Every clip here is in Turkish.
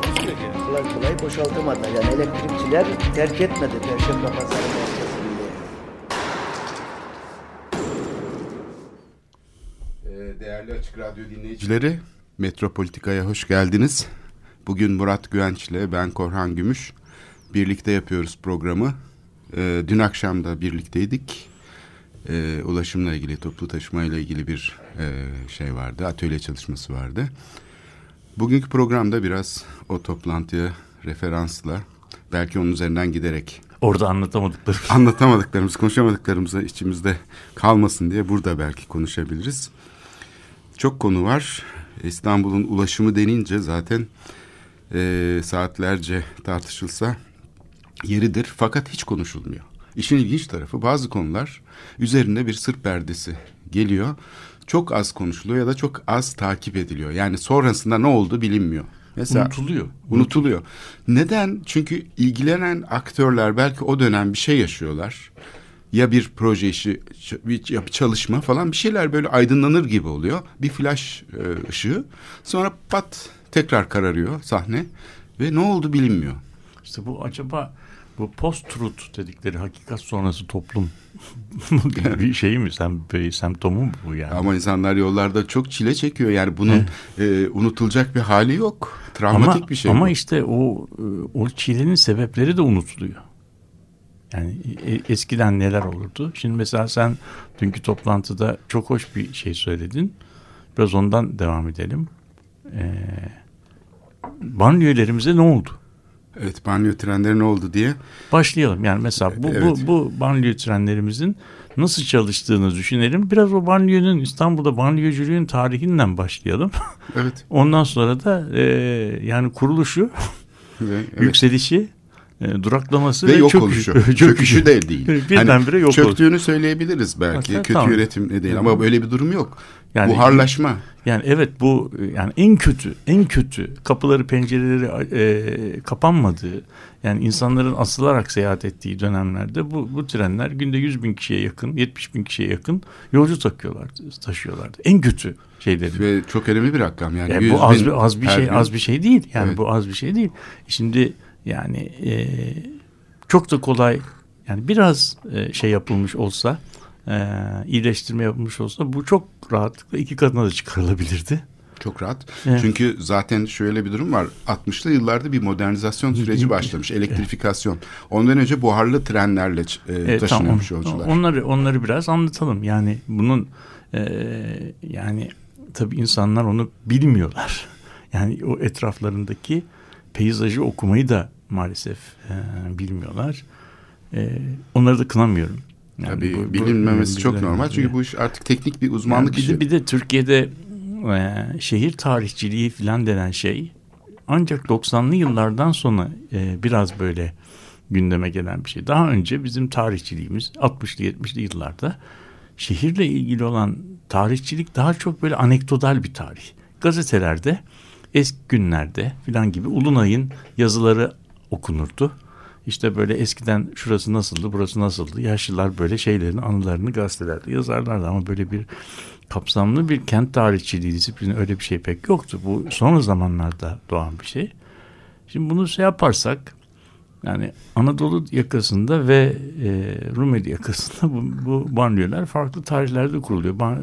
Takusuyor yani. Kolay kolay boşaltamadılar. Yani elektrikçiler terk etmedi Perşembe Pazarı merkezini. Ee, Değerli Açık Radyo dinleyicileri, Metropolitika'ya hoş geldiniz. Bugün Murat Güvenç ile ben Korhan Gümüş birlikte yapıyoruz programı. Ee, dün akşam da birlikteydik. Ee, ulaşımla ilgili, toplu taşımayla ilgili bir e, şey vardı, atölye çalışması vardı. Bugünkü programda biraz o toplantıya referansla, belki onun üzerinden giderek Orada anlatamadıkları. anlatamadıklarımız, konuşamadıklarımızı içimizde kalmasın diye burada belki konuşabiliriz. Çok konu var. İstanbul'un ulaşımı denince zaten e, saatlerce tartışılsa yeridir. Fakat hiç konuşulmuyor. İşin ilginç tarafı bazı konular üzerinde bir sır perdesi geliyor. Çok az konuşuluyor ya da çok az takip ediliyor. Yani sonrasında ne oldu bilinmiyor. Mesela Unutuluyor. unutuluyor. Neden? Çünkü ilgilenen aktörler belki o dönem bir şey yaşıyorlar. Ya bir proje işi, bir çalışma falan bir şeyler böyle aydınlanır gibi oluyor. Bir flash e, ışığı. Sonra pat tekrar kararıyor sahne ve ne oldu bilinmiyor. İşte bu acaba bu post-truth dedikleri hakikat sonrası toplum bir şey mi? Sen bir semptomu mu bu yani? Ama insanlar yollarda çok çile çekiyor. Yani bunun e, unutulacak bir hali yok. Travmatik ama, bir şey. Ama bu. işte o e, o çilenin sebepleri de unutuluyor. Yani e- eskiden neler olurdu? Şimdi mesela sen dünkü toplantıda çok hoş bir şey söyledin. Biraz ondan devam edelim. Ee, banliyölerimize ne oldu? Evet banyo trenleri ne oldu diye. Başlayalım. Yani mesela bu, Evet. bu, bu banliyö trenlerimizin nasıl çalıştığını düşünelim. Biraz o banliyönün İstanbul'da banliyöcülüğün tarihinden başlayalım. Evet. Ondan sonra da e, yani kuruluşu, Ve, evet. yükselişi, e, duraklaması ve ve, yok çöküşü. oluşu. Çöküşü de değil. Birdenbire yok oluşu. Çöktüğünü söyleyebiliriz belki. Ha, Kötü tamam. yönetim değil ama böyle bir durum yok. Yani- Buharlaşma. Yani evet bu yani en kötü, en kötü kapıları pencereleri e, kapanmadığı yani insanların asılarak seyahat ettiği dönemlerde bu, bu trenler günde 100 bin kişiye yakın, 70 bin kişiye yakın yolcu takıyorlardı, taşıyorlardı. En kötü şeyleri. Ve çok önemli bir rakam yani. Ya 100 bu az bin bir az bir şey gün. az bir şey değil. Yani Evet. bu az bir şey değil. Şimdi yani e, çok da kolay yani biraz e, şey yapılmış olsa e, iyileştirme yapılmış olsa bu çok rahatlıkla iki katına da çıkarılabilirdi. Çok rahat. Evet. Çünkü zaten şöyle bir durum var. 60'lı yıllarda bir modernizasyon süreci başlamış. Elektrifikasyon. Ondan önce buharlı trenlerle e, Evet, taşınıyormuş tamam. yolcular. Onları onları biraz anlatalım. Yani bunun e, yani tabii insanlar onu bilmiyorlar. Yani o etraflarındaki peyzajı okumayı da maalesef e, bilmiyorlar. E, onları da kınamıyorum. Yani Tabii bu- bu- bilinmemesi bu- çok normal. Çünkü bu iş artık teknik bir Yani uzmanlık bir işi. de, bir de Türkiye'de e, şehir tarihçiliği falan denen şey ancak 90'lı yıllardan sonra e, biraz böyle gündeme gelen bir şey. Daha önce bizim tarihçiliğimiz 60'lı 70'li yıllarda şehirle ilgili olan tarihçilik daha çok böyle anekdotal bir tarih. Gazetelerde eski günlerde filan gibi Ulunay'ın yazıları okunurdu. İşte böyle eskiden şurası nasıldı, burası nasıldı. Yaşlılar böyle şeylerin anılarını gazetelerde yazarlardı ama böyle bir kapsamlı bir kent tarihçiliği disiplini öyle bir şey pek yoktu. Bu son zamanlarda doğan bir şey. Şimdi bunu şey yaparsak yani Anadolu yakasında ve e, Rumeli yakasında bu, bu banliyöler farklı tarihlerde kuruluyor. Ban, e,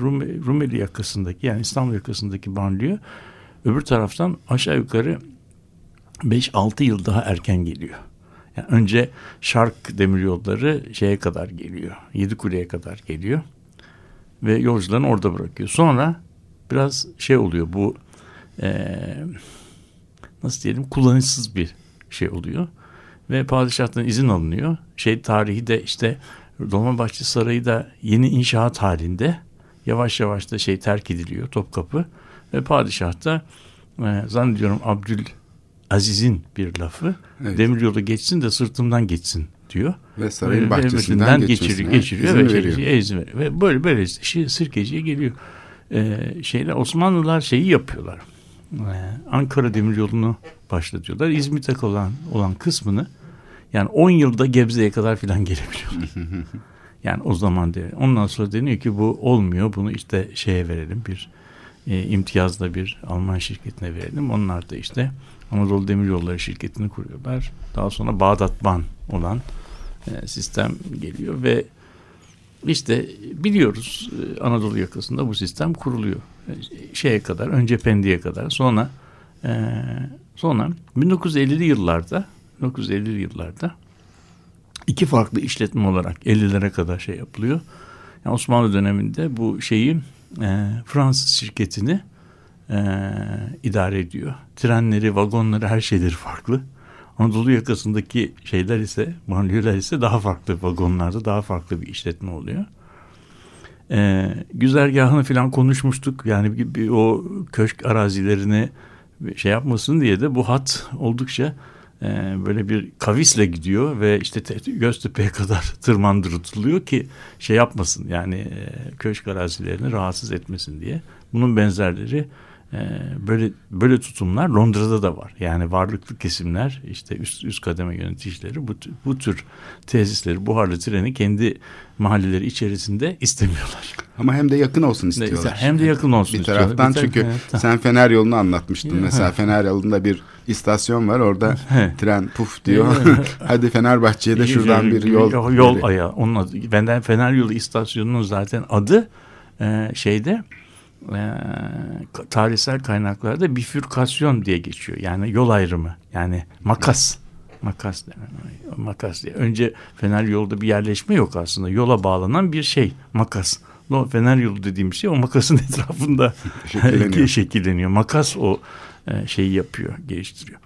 Rum- Rumeli yakasındaki yani İstanbul yakasındaki banliyö öbür taraftan aşağı yukarı 5-6 yıl daha erken geliyor. Yani önce Şark demiryolları şeye kadar geliyor. Yedikule'ye kadar geliyor. Ve yolcularını orada bırakıyor. Sonra biraz şey oluyor bu eee nasıl diyelim kullanışsız bir şey oluyor. Ve padişahtan izin alınıyor. Şey tarihi de işte Dolmabahçe Sarayı da yeni inşaat halinde yavaş yavaş da şey terk ediliyor Topkapı. Ve padişah da e, zannediyorum Abdül Aziz'in bir lafı. Evet. Demiryolu geçsin de sırtımdan geçsin diyor. Ve sarayın Ve- bahçesinden geçiriyor, geçiriyor izin ve, veriyor. çekiciye izin veriyor. Ve böyle böyle şey, Sirkeci'ye geliyor. Ee, şeyler Osmanlılar şeyi yapıyorlar. Ee, Ankara Demiryolu'nu başlatıyorlar. İzmit'e olan olan kısmını yani 10 yılda Gebze'ye kadar filan gelebiliyorlar. yani o zaman diye. Ondan sonra deniyor ki bu olmuyor. Bunu işte şeye verelim bir e, imtiyazla bir Alman şirketine verelim. Onlar da işte Anadolu Demiryolları şirketini kuruyorlar. Daha sonra Bağdat Ban olan e, sistem geliyor ve işte biliyoruz e, Anadolu yakasında bu sistem kuruluyor. E, Şeye kadar önce Pendik'e kadar sonra sonra 1950'li yıllarda 1950'li yıllarda iki farklı işletme olarak 50'lere kadar şey yapılıyor. Yani Osmanlı döneminde bu şeyi Fransız şirketini e, idare ediyor. Trenleri, vagonları her şeyleri farklı. Anadolu yakasındaki şeyler ise, banliyöler ise daha farklı vagonlarda daha farklı bir işletme oluyor. Ee, güzergahını falan konuşmuştuk. Yani bir, bir o köşk arazilerini şey yapmasın diye de bu hat oldukça e, böyle bir kavisle gidiyor ve işte te- Göztepe'ye kadar tırmandırılıyor ki şey yapmasın yani e, köşk arazilerini rahatsız etmesin diye. Bunun benzerleri e, böyle böyle tutumlar Londra'da da var. Yani varlıklı kesimler işte üst üst kademe yöneticileri bu, bu tür tesisleri buharlı treni kendi mahalleleri içerisinde istemiyorlar. Ama hem de yakın olsun istiyorlar. Hem de yakın olsun bir istiyorlar. taraftan Bir tar- çünkü Evet, sen Fener yolunu anlatmıştın. Mesela. Fener yolunda bir istasyon var. Orada tren puf diyor. Hadi Fenerbahçe'ye de şuradan bir yol. yol, yol ayağı. Onun adı. Benden Fener Yolu istasyonunun zaten adı e, şeyde e, tarihsel kaynaklarda bifürkasyon diye geçiyor. Yani yol ayrımı. Yani makas. Makas denen. Makas diye. Önce Fener Yolda bir yerleşme yok aslında. Yola bağlanan bir şey. Makas. O Fener Yolu dediğim şey o makasın etrafında Şekilleniyor. şekilleniyor. Makas o e, şeyi yapıyor, geliştiriyor.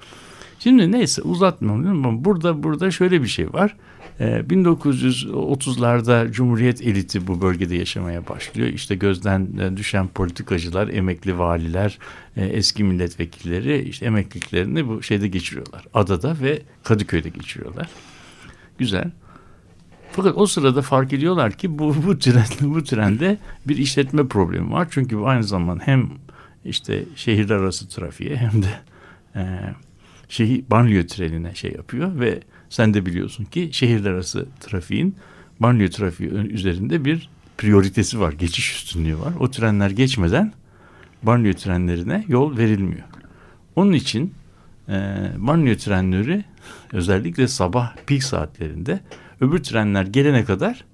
Şimdi neyse uzatmayalım ama burada burada şöyle bir şey var. Ee, 1930'larda Cumhuriyet eliti bu bölgede yaşamaya başlıyor. İşte gözden e, düşen politikacılar, emekli valiler, e, eski milletvekilleri işte emekliliklerini bu şeyde geçiriyorlar. Adada ve Kadıköy'de geçiriyorlar. Güzel. Fakat o sırada fark ediyorlar ki bu bu tren bu trende bir işletme problemi var. Çünkü bu aynı zamanda hem işte şehirler arası trafiğe hem de e, şehir banliyö trenine şey yapıyor ve sen de biliyorsun ki şehirler arası trafiğin banliyö trafiği üzerinde bir prioritesi var, geçiş üstünlüğü var. O trenler geçmeden banliyö trenlerine yol verilmiyor. Onun için e, banliyö trenleri özellikle sabah peak saatlerinde öbür trenler gelene kadar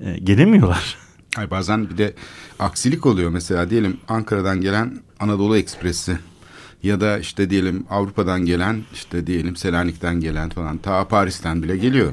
e, gelemiyorlar. Ay bazen bir de aksilik oluyor. Mesela diyelim Ankara'dan gelen Anadolu Ekspresi ya da işte diyelim Avrupa'dan gelen işte diyelim Selanik'ten gelen falan ta Paris'ten bile geliyor.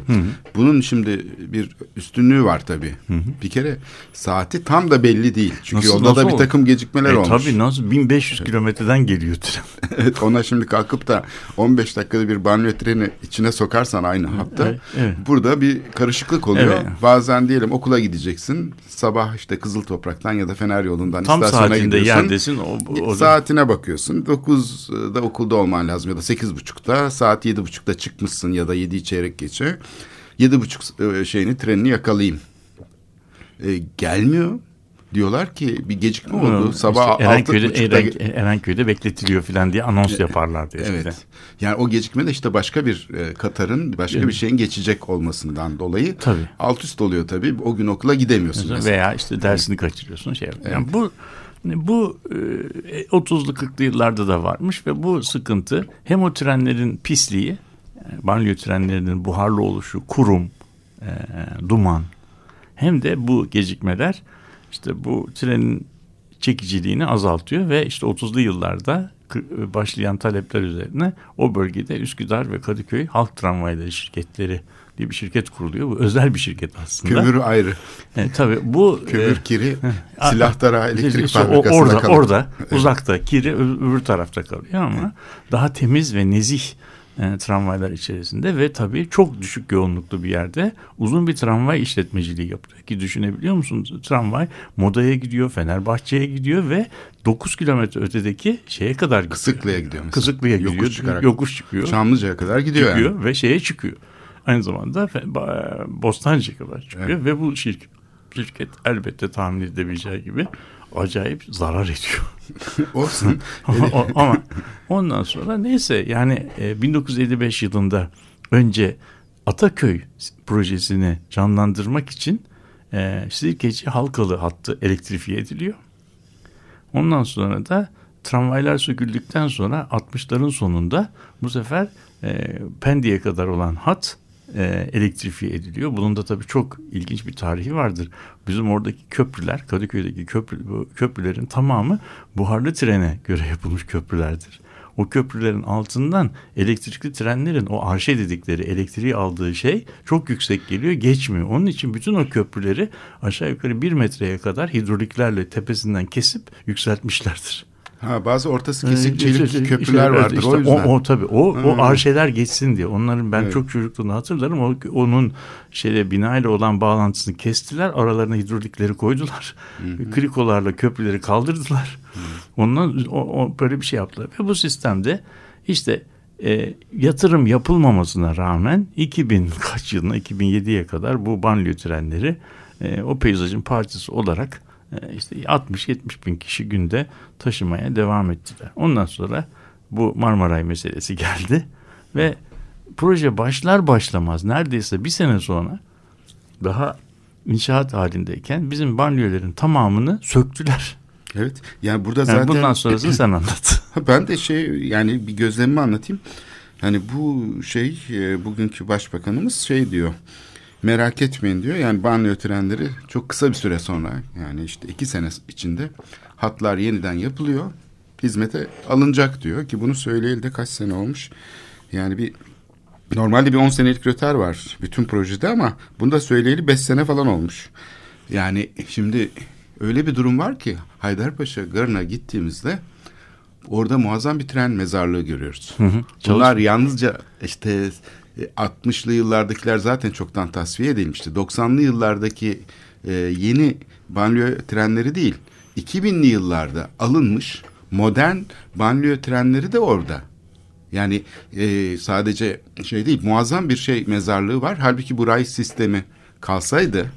Bunun şimdi bir üstünlüğü var tabii. Bir kere saati tam da belli değil. Çünkü Nasıl- yolda nasıl da bir takım gecikmeler E, olmuş. tabii nasıl 1500 kilometreden geliyor tren. evet ona şimdi kalkıp da 15 dakikada bir banyo treni içine sokarsan aynı hatta evet, evet. burada bir karışıklık oluyor. Evet. Bazen diyelim okula gideceksin. Sabah işte Kızıl Toprak'tan ya da Fener yolundan Tam istasyona saatinde gidiyorsun. yerdesin. O, o da- Saatine bakıyorsun. 9'da okulda olman lazım ya da 8.30'da. Saat 7.30'da çıkmışsın ya da 7 çeyrek geçe. 7.30 e, şeyini trenini yakalayayım. E, gelmiyor. Diyorlar ki bir gecikme oldu. İşte Sabah Erenköy'de, 6.30'da Eren, Erenköy'de bekletiliyor falan diye anons yaparlardı eskiden. Evet. Yani o gecikme de işte başka bir e, Katar'ın başka bir şeyin geçecek olmasından dolayı Tabii. alt üst oluyor tabii. O gün okula gidemiyorsun mesela. Veya işte dersini kaçırıyorsun şey yapıyor. Yani bu bu e, 30'lu 40'lı yıllarda da varmış ve bu sıkıntı hem o trenlerin pisliği, yani banliyö trenlerinin buharlı oluşu, kurum, e, duman hem de bu gecikmeler işte bu trenin çekiciliğini azaltıyor ve işte 30'lu yıllarda başlayan talepler üzerine o bölgede Üsküdar ve Kadıköy Halk Tramvayları şirketleri diye bir şirket kuruluyor. Bu özel bir şirket aslında. Kömürü ayrı. E, tabii bu Kömür e, kiri a- silahtara elektrik işte fabrikasında orada kalıyor. orada uzakta kiri öbür tarafta kalıyor ama daha temiz ve nezih e, tramvaylar içerisinde ve tabii çok düşük yoğunluklu bir yerde uzun bir tramvay işletmeciliği yapıyor. Ki düşünebiliyor musunuz? Tramvay Moda'ya gidiyor, Fenerbahçe'ye gidiyor ve 9 kilometre ötedeki şeye kadar gidiyor. Kısıklı'ya gidiyor mesela. Kısıklı'ya Yokuş gidiyor. çıkarak. Yokuş çıkıyor. Çamlıca'ya kadar gidiyor çıkıyor yani. ve şeye çıkıyor. Aynı zamanda Ba- Bostancı'ya kadar çıkıyor Evet. ve bu şirket, şirket elbette tahmin edebileceği gibi acayip zarar ediyor. Olsun. ama, ama ondan sonra neyse yani e, 1955 yılında önce Ataköy projesini canlandırmak için e, Sirkeci Halkalı hattı elektrifiye ediliyor. Ondan sonra da tramvaylar söküldükten sonra 60'ların sonunda bu sefer e, Pendik'e kadar olan hat e, elektrifiye ediliyor. Bunun da tabii çok ilginç bir tarihi vardır. Bizim oradaki köprüler, Kadıköy'deki köprü, köprülerin tamamı buharlı trene göre yapılmış köprülerdir. O köprülerin altından elektrikli trenlerin o arşe dedikleri elektriği aldığı şey çok yüksek geliyor geçmiyor. Onun için bütün o köprüleri aşağı yukarı bir metreye kadar hidroliklerle tepesinden kesip yükseltmişlerdir. Ha, bazı ortası kesik Ee, çelik işte- köprüler işte- vardır işte o yüzden. O, o tabii o, o Hmm. arşeler geçsin diye. Onların ben Evet. çok çocukluğunu hatırlarım. O, onun şeyle binayla olan bağlantısını kestiler. Aralarına hidrolikleri koydular. Krikolarla köprüleri kaldırdılar. Ondan o, o böyle bir şey yaptılar. Ve bu sistemde işte e, yatırım yapılmamasına rağmen 2000 kaç yılına 2007'ye kadar bu banliyö trenleri e, o peyzajın parçası olarak işte 60-70 bin kişi günde taşımaya devam ettiler. Ondan sonra bu Marmaray meselesi geldi ve proje başlar başlamaz neredeyse bir sene sonra daha inşaat halindeyken bizim banliyölerin tamamını söktüler. Evet. Yani burada Yani zaten bundan sonrasını sen anlat. Ben de şey yani bir gözlemimi anlatayım. Hani bu şey e, bugünkü başbakanımız şey diyor. Merak etmeyin diyor. Yani banliyö trenleri çok kısa bir süre sonra yani işte iki sene içinde hatlar yeniden yapılıyor. Hizmete alınacak diyor ki bunu söyleyeli de kaç sene olmuş. Yani bir normalde bir 10 senelik röter var bütün projede ama bunu da söyleyeli 5 sene falan olmuş. Yani şimdi öyle bir durum var ki Haydarpaşa Garı'na gittiğimizde orada muazzam bir tren mezarlığı görüyoruz. Bunlar yalnızca işte e, 60'lı yıllardakiler zaten çoktan tasfiye edilmişti. 90'lı yıllardaki e, yeni banliyö trenleri değil. 2000'li yıllarda alınmış modern banliyö trenleri de orada. Yani e, sadece şey değil muazzam bir şey mezarlığı var. Halbuki bu ray sistemi kalsaydı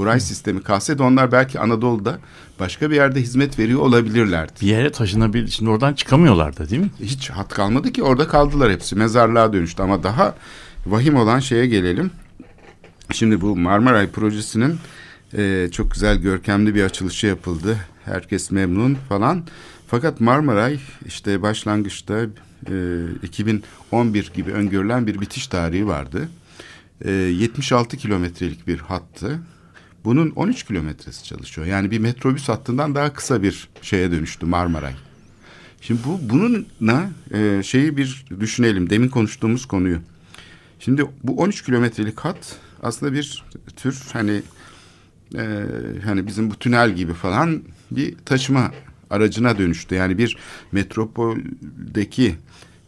bu ray sistemi kalsaydı onlar belki Anadolu'da başka bir yerde hizmet veriyor olabilirlerdi. bir yere taşınabilir. Şimdi oradan çıkamıyorlar da değil mi? Hiç hat kalmadı ki orada kaldılar hepsi mezarlığa dönüştü ama daha vahim olan şeye gelelim. Şimdi bu Marmaray projesinin e, çok güzel görkemli bir açılışı yapıldı. Herkes memnun falan. Fakat Marmaray işte başlangıçta e, 2011 gibi öngörülen bir bitiş tarihi vardı. E, 76 kilometrelik bir hattı. Bunun 13 kilometresi çalışıyor. Yani bir metrobüs hattından daha kısa bir şeye dönüştü Marmaray. Şimdi bu bununla e, şeyi bir düşünelim. Demin konuştuğumuz konuyu. Şimdi bu 13 kilometrelik hat aslında bir tür hani e, hani bizim bu tünel gibi falan bir taşıma aracına dönüştü. Yani bir metropoldeki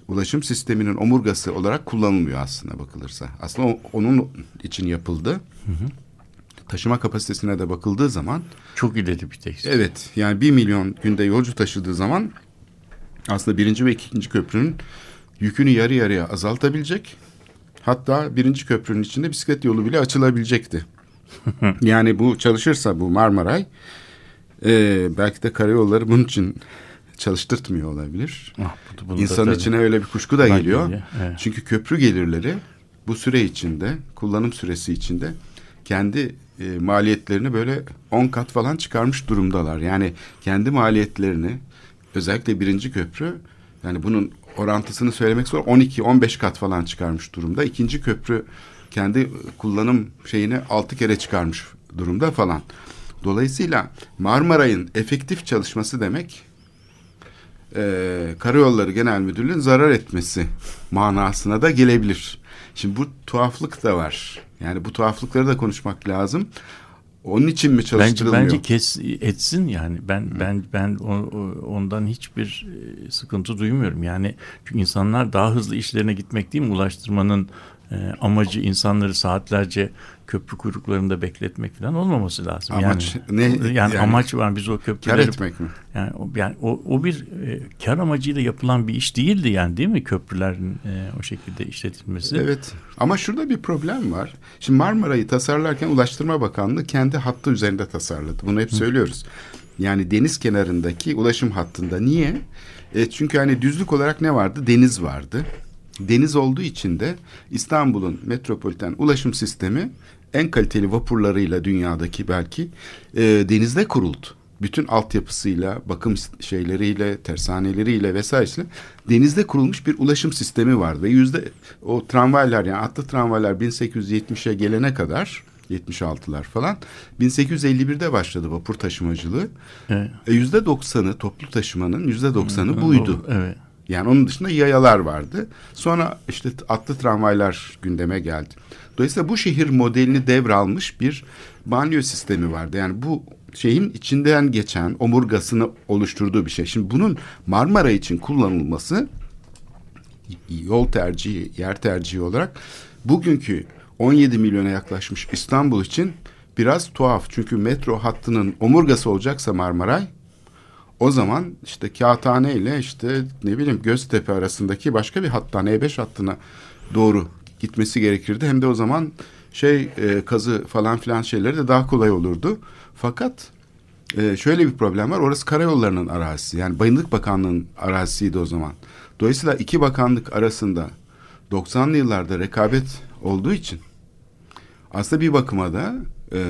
ulaşım sisteminin omurgası olarak kullanılmıyor aslında bakılırsa. Aslında onun için yapıldı. Taşıma kapasitesine de bakıldığı zaman Çok ileri bir tesis. Evet yani bir milyon günde yolcu taşıdığı zaman aslında birinci ve ikinci köprünün yükünü yarı yarıya azaltabilecek. Hatta birinci köprünün içinde bisiklet yolu bile açılabilecekti. yani bu çalışırsa bu Marmaray e, belki de karayolları bunun için çalıştırtmıyor olabilir. Ah, bu- bunu da İnsanın tabii. içine öyle bir kuşku da Ben geliyor. geliyor, evet. Çünkü köprü gelirleri bu süre içinde, kullanım süresi içinde kendi e, maliyetlerini böyle 10 kat falan çıkarmış durumdalar. Yani kendi maliyetlerini özellikle birinci köprü yani bunun orantısını söylemek zor 12-15 kat falan çıkarmış durumda. İkinci köprü kendi kullanım şeyini 6 kere çıkarmış durumda falan. Dolayısıyla Marmaray'ın efektif çalışması demek e, Karayolları Genel Müdürlüğü'nün zarar etmesi manasına da gelebilir. Şimdi bu tuhaflık da var. Yani bu tuhaflıkları da konuşmak lazım. Onun için mi Bence çalıştırılmıyor? bence kes etsin yani. Ben ben ben o- ondan hiçbir e, sıkıntı duymuyorum. Yani çünkü insanlar daha hızlı işlerine gitmek değil mi? Ulaştırmanın e, amacı insanları saatlerce köprü kuyruklarında bekletmek falan olmaması lazım. Amaç yani, ne? Yani, Yani amaç var biz o Kar köprüleri etmek mi? yani o, yani o, o bir e, kar amacıyla yapılan bir iş değildi yani değil mi köprülerin e, o şekilde işletilmesi? Evet. Ama şurada bir problem var. Şimdi Marmara'yı tasarlarken Ulaştırma Bakanlığı kendi hattı üzerinde tasarladı. Bunu hep söylüyoruz. Yani deniz kenarındaki ulaşım hattında. Niye? E, çünkü hani düzlük olarak ne vardı? Deniz vardı. Deniz olduğu için de İstanbul'un metropoliten ulaşım sistemi en kaliteli vapurlarıyla dünyadaki belki e, denizde kuruldu. Bütün altyapısıyla, bakım şeyleriyle, tersaneleriyle vesairesiyle denizde kurulmuş bir ulaşım sistemi vardı. Ve yüzde o tramvaylar yani atlı tramvaylar 1870'e gelene kadar 76'lar falan 1851'de başladı vapur taşımacılığı. Evet. E, Yüzde 90'ı toplu taşımanın yüzde 90'ı buydu. Evet. Yani onun dışında yayalar vardı. Sonra işte atlı tramvaylar gündeme geldi. Dolayısıyla bu şehir modelini devralmış bir banyo sistemi vardı. Yani bu şeyin içinden geçen omurgasını oluşturduğu bir şey. Şimdi bunun Marmara için kullanılması yol tercihi, yer tercihi olarak bugünkü 17 milyona yaklaşmış İstanbul için biraz tuhaf. Çünkü metro hattının omurgası olacaksa Marmaray o zaman işte Kağıthane ile işte ne bileyim Göztepe arasındaki başka bir hattan E5 hattına doğru gitmesi gerekirdi. Hem de o zaman şey e, kazı falan filan şeyleri de daha kolay olurdu. Fakat e, şöyle bir problem var. Orası karayollarının arazisi. Yani Bayındık Bakanlığı'nın arazisiydi o zaman. Dolayısıyla iki bakanlık arasında 90'lı yıllarda rekabet olduğu için aslında bir bakıma da e,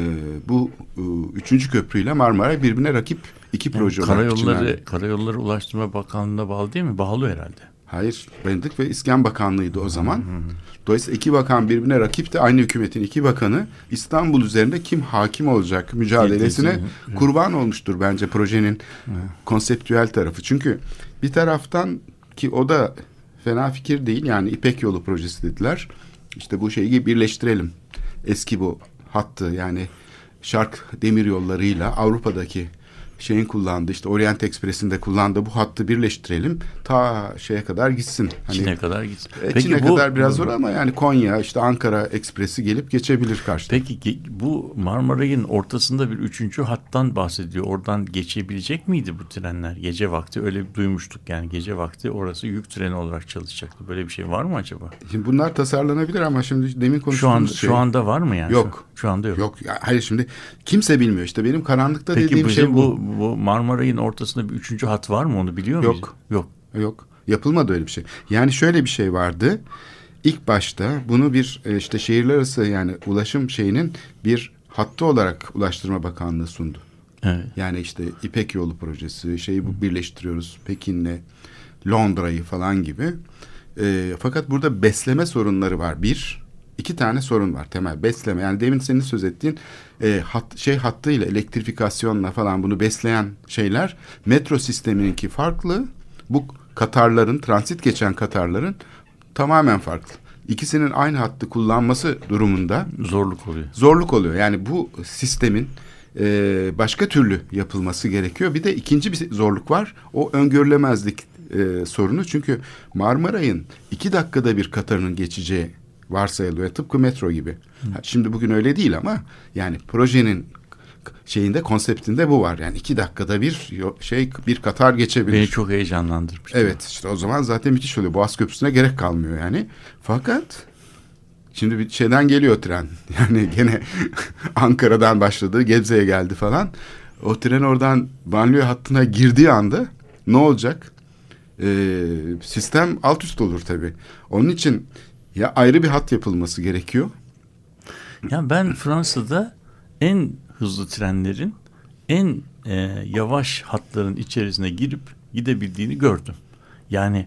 bu e, üçüncü köprüyle Marmara birbirine rakip iki proje olarak Karayolları, biçimlendi. Karayolları Ulaştırma Bakanlığı'na bağlı değil mi? Bağlı herhalde. Hayır, Bayındık ve İskan Bakanlığı'ydı o zaman. Dolayısıyla iki bakan birbirine rakip de aynı hükümetin iki bakanı İstanbul üzerinde kim hakim olacak mücadelesine kurban olmuştur bence projenin konseptüel tarafı. Çünkü bir taraftan ki o da fena fikir değil yani İpek Yolu projesi dediler. İşte bu şeyi birleştirelim. Eski bu hattı yani Şark demir yollarıyla Avrupa'daki şeyin kullandığı işte Orient Express'in de kullandığı bu hattı birleştirelim. Ta şeye kadar gitsin. Hani Çin'e kadar gitsin. e, Çin'e kadar biraz zor ama yani Konya işte Ankara Ekspresi gelip geçebilir karşıdan. Peki bu Marmaray'ın ortasında bir üçüncü hattan bahsediyor. Oradan geçebilecek miydi bu trenler? Gece vakti öyle bir duymuştuk yani gece vakti orası yük treni olarak çalışacaktı. Böyle bir şey var mı acaba? Şimdi bunlar tasarlanabilir ama şimdi demin Şu konuştuğumuz an şey. şu anda var mı yani? Yok. Şu, şu anda yok. Yok ya, hayır şimdi kimse bilmiyor işte benim karanlıkta Peki dediğim şey bu. bu, bu Marmaray'ın ortasında bir üçüncü hat var mı onu biliyor muyuz? Yok. Yok. Yok yapılmadı öyle bir şey. Yani şöyle bir şey vardı. İlk başta bunu bir e, işte şehirler arası yani ulaşım şeyinin bir hattı olarak Ulaştırma Bakanlığı sundu. Evet. Yani işte İpek Yolu projesi, şeyi bu birleştiriyoruz Pekin'le Londra'yı falan gibi. E, fakat burada besleme sorunları var. Bir, iki tane sorun var temel besleme. Yani demin senin söz ettiğin e, hat, şey hattıyla elektrifikasyonla falan bunu besleyen şeyler metro sistemininki farklı. Bu Katarların, transit geçen Katarların tamamen farklı. İkisinin aynı hattı kullanması durumunda Zorluk oluyor. zorluk oluyor. Yani bu sistemin e, başka türlü yapılması gerekiyor. Bir de ikinci bir zorluk var. O öngörülemezlik e, sorunu. Çünkü Marmaray'ın iki dakikada bir Katar'ın geçeceği varsayılıyor. Tıpkı metro gibi. Ha, Şimdi bugün öyle değil ama yani projenin şeyinde konseptinde bu var. Yani iki dakikada bir şey bir Katar geçebilir. Beni çok heyecanlandırmış. Evet işte o zaman zaten müthiş oluyor. Boğaz Köprüsü'ne gerek kalmıyor yani. Fakat şimdi bir şeyden geliyor tren. Yani gene Ankara'dan başladı Gebze'ye geldi falan. O tren oradan banliyö hattına girdiği anda ne olacak? Ee, sistem alt üst olur tabii. Onun için ya ayrı bir hat yapılması gerekiyor. Ya ben Fransa'da en hızlı trenlerin en e, yavaş hatların içerisine girip gidebildiğini gördüm. Yani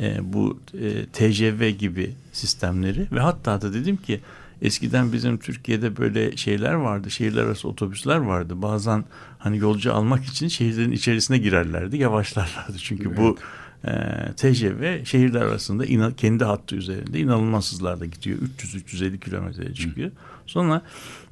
e, bu e, TGV gibi sistemleri ve hatta da dedim ki eskiden bizim Türkiye'de böyle şeyler vardı. Şehirler arası otobüsler vardı. Bazen hani yolcu almak için şehirlerin içerisine girerlerdi. Yavaşlarlardı. Çünkü bu e, TGV şehirler arasında ina, kendi hattı üzerinde inanılmaz hızlarda gidiyor. 300-350 kilometreye çıkıyor. Sonra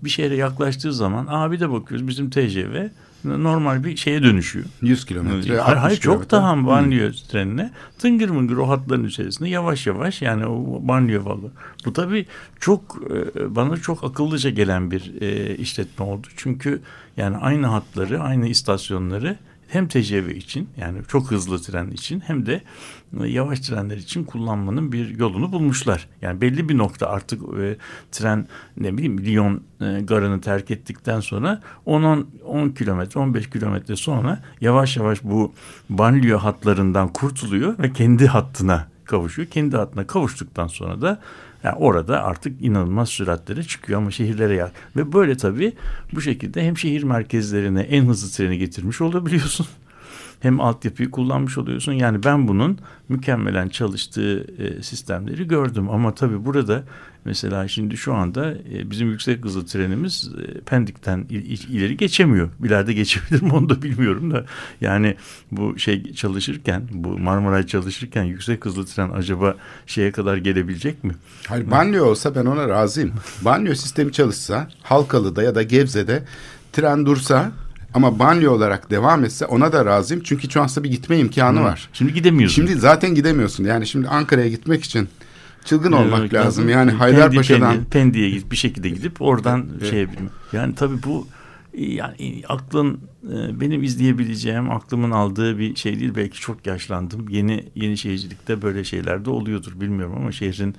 bir şehre yaklaştığı zaman abi de bakıyoruz bizim TGV normal bir şeye dönüşüyor. 100 kilometre. Hayır, hayır 60 çok daha banliyö trenine tıngır mıngır o hatların içerisinde yavaş yavaş yani o banliyö valı. Bu tabii çok e, bana çok akıllıca gelen bir e, işletme oldu. Çünkü yani aynı hatları aynı istasyonları hem TGV için yani çok hızlı tren için hem de e, yavaş trenler için kullanmanın bir yolunu bulmuşlar. Yani belli bir nokta artık e, tren ne bileyim Lyon e, garını terk ettikten sonra 10 10 kilometre 15 kilometre sonra yavaş yavaş bu banliyö hatlarından kurtuluyor ve kendi hattına kavuşuyor. Kendi hattına kavuştuktan sonra da yani orada artık inanılmaz süratlere çıkıyor ama şehirlere yak. Ve böyle tabii bu şekilde hem şehir merkezlerine en hızlı treni getirmiş olabiliyorsun. Hem altyapıyı kullanmış oluyorsun. Yani ben bunun mükemmelen çalıştığı e, sistemleri gördüm. Ama tabii burada mesela şimdi şu anda e, bizim yüksek hızlı trenimiz e, Pendik'ten il, il, ileri geçemiyor. İleride geçebilir mi onu da bilmiyorum da. Yani bu şey çalışırken bu Marmaray çalışırken yüksek hızlı tren acaba şeye kadar gelebilecek mi? Hayır banliyö olsa ben ona razıyım. banliyö sistemi çalışsa Halkalı'da ya da Gebze'de tren dursa ama banliyö olarak devam etse ona da razıyım. Çünkü şu anda bir gitme imkanı Hı. var. Şimdi gidemiyorsun. Şimdi zaten gidemiyorsun. Yani şimdi Ankara'ya gitmek için çılgın olmak Evet, lazım. Pendi- Yani Haydarpaşa'dan Pendi- Pendik'e gidip bir şekilde gidip oradan Evet. şey yapayım. Yani tabii bu yani aklın e, benim izleyebileceğim aklımın aldığı bir şey değil belki çok yaşlandım yeni yeni şehircilikte böyle şeyler de oluyordur bilmiyorum ama şehrin